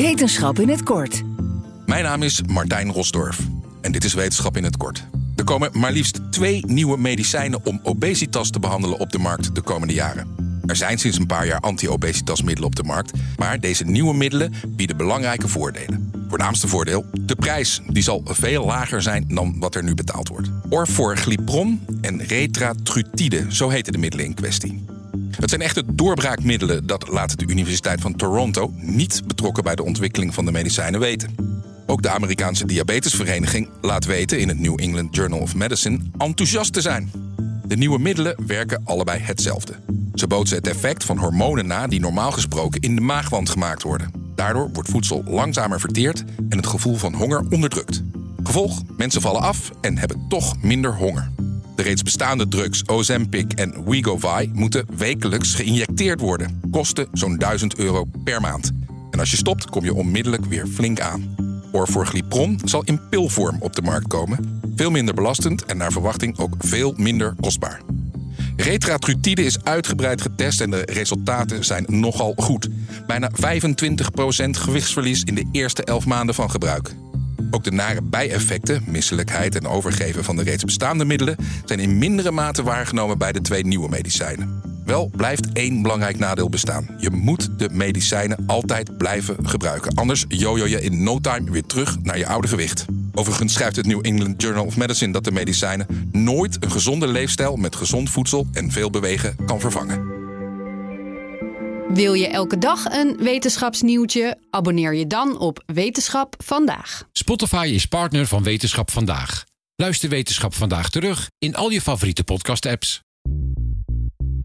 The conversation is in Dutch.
Wetenschap in het kort. Mijn naam is Martijn Rosdorf en dit is Wetenschap in het kort. Er komen maar liefst twee nieuwe medicijnen om obesitas te behandelen op de markt de komende jaren. Er zijn sinds een paar jaar anti-obesitasmiddelen op de markt, maar deze nieuwe middelen bieden belangrijke voordelen. Voornaamste voordeel: de prijs. Die zal veel lager zijn dan wat er nu betaald wordt. Orforglipron en retratrutide, zo heten de middelen in kwestie. Het zijn echte doorbraakmiddelen, dat laat de Universiteit van Toronto, niet betrokken bij de ontwikkeling van de medicijnen, weten. Ook de Amerikaanse Diabetesvereniging laat weten in het New England Journal of Medicine enthousiast te zijn. De nieuwe middelen werken allebei hetzelfde. Ze bootsen het effect van hormonen na die normaal gesproken in de maagwand gemaakt worden. Daardoor wordt voedsel langzamer verteerd en het gevoel van honger onderdrukt. Gevolg: mensen vallen af en hebben toch minder honger. De reeds bestaande drugs Ozempic en Wegovy moeten wekelijks geïnjecteerd worden. Kosten zo'n 1000 euro per maand. En als je stopt, kom je onmiddellijk weer flink aan. Orforglipron zal in pilvorm op de markt komen. Veel minder belastend en naar verwachting ook veel minder kostbaar. Retratrutide is uitgebreid getest en de resultaten zijn nogal goed. Bijna 25% gewichtsverlies in de eerste 11 maanden van gebruik. Ook de nare bijeffecten, misselijkheid en overgeven van de reeds bestaande middelen, zijn in mindere mate waargenomen bij de twee nieuwe medicijnen. Wel blijft één belangrijk nadeel bestaan. Je moet de medicijnen altijd blijven gebruiken. Anders jojo je in no time weer terug naar je oude gewicht. Overigens schrijft het New England Journal of Medicine dat de medicijnen nooit een gezonde leefstijl met gezond voedsel en veel bewegen kan vervangen. Wil je elke dag een wetenschapsnieuwtje? Abonneer je dan op Wetenschap vandaag. Spotify is partner van Wetenschap vandaag. Luister Wetenschap vandaag terug in al je favoriete podcast-apps.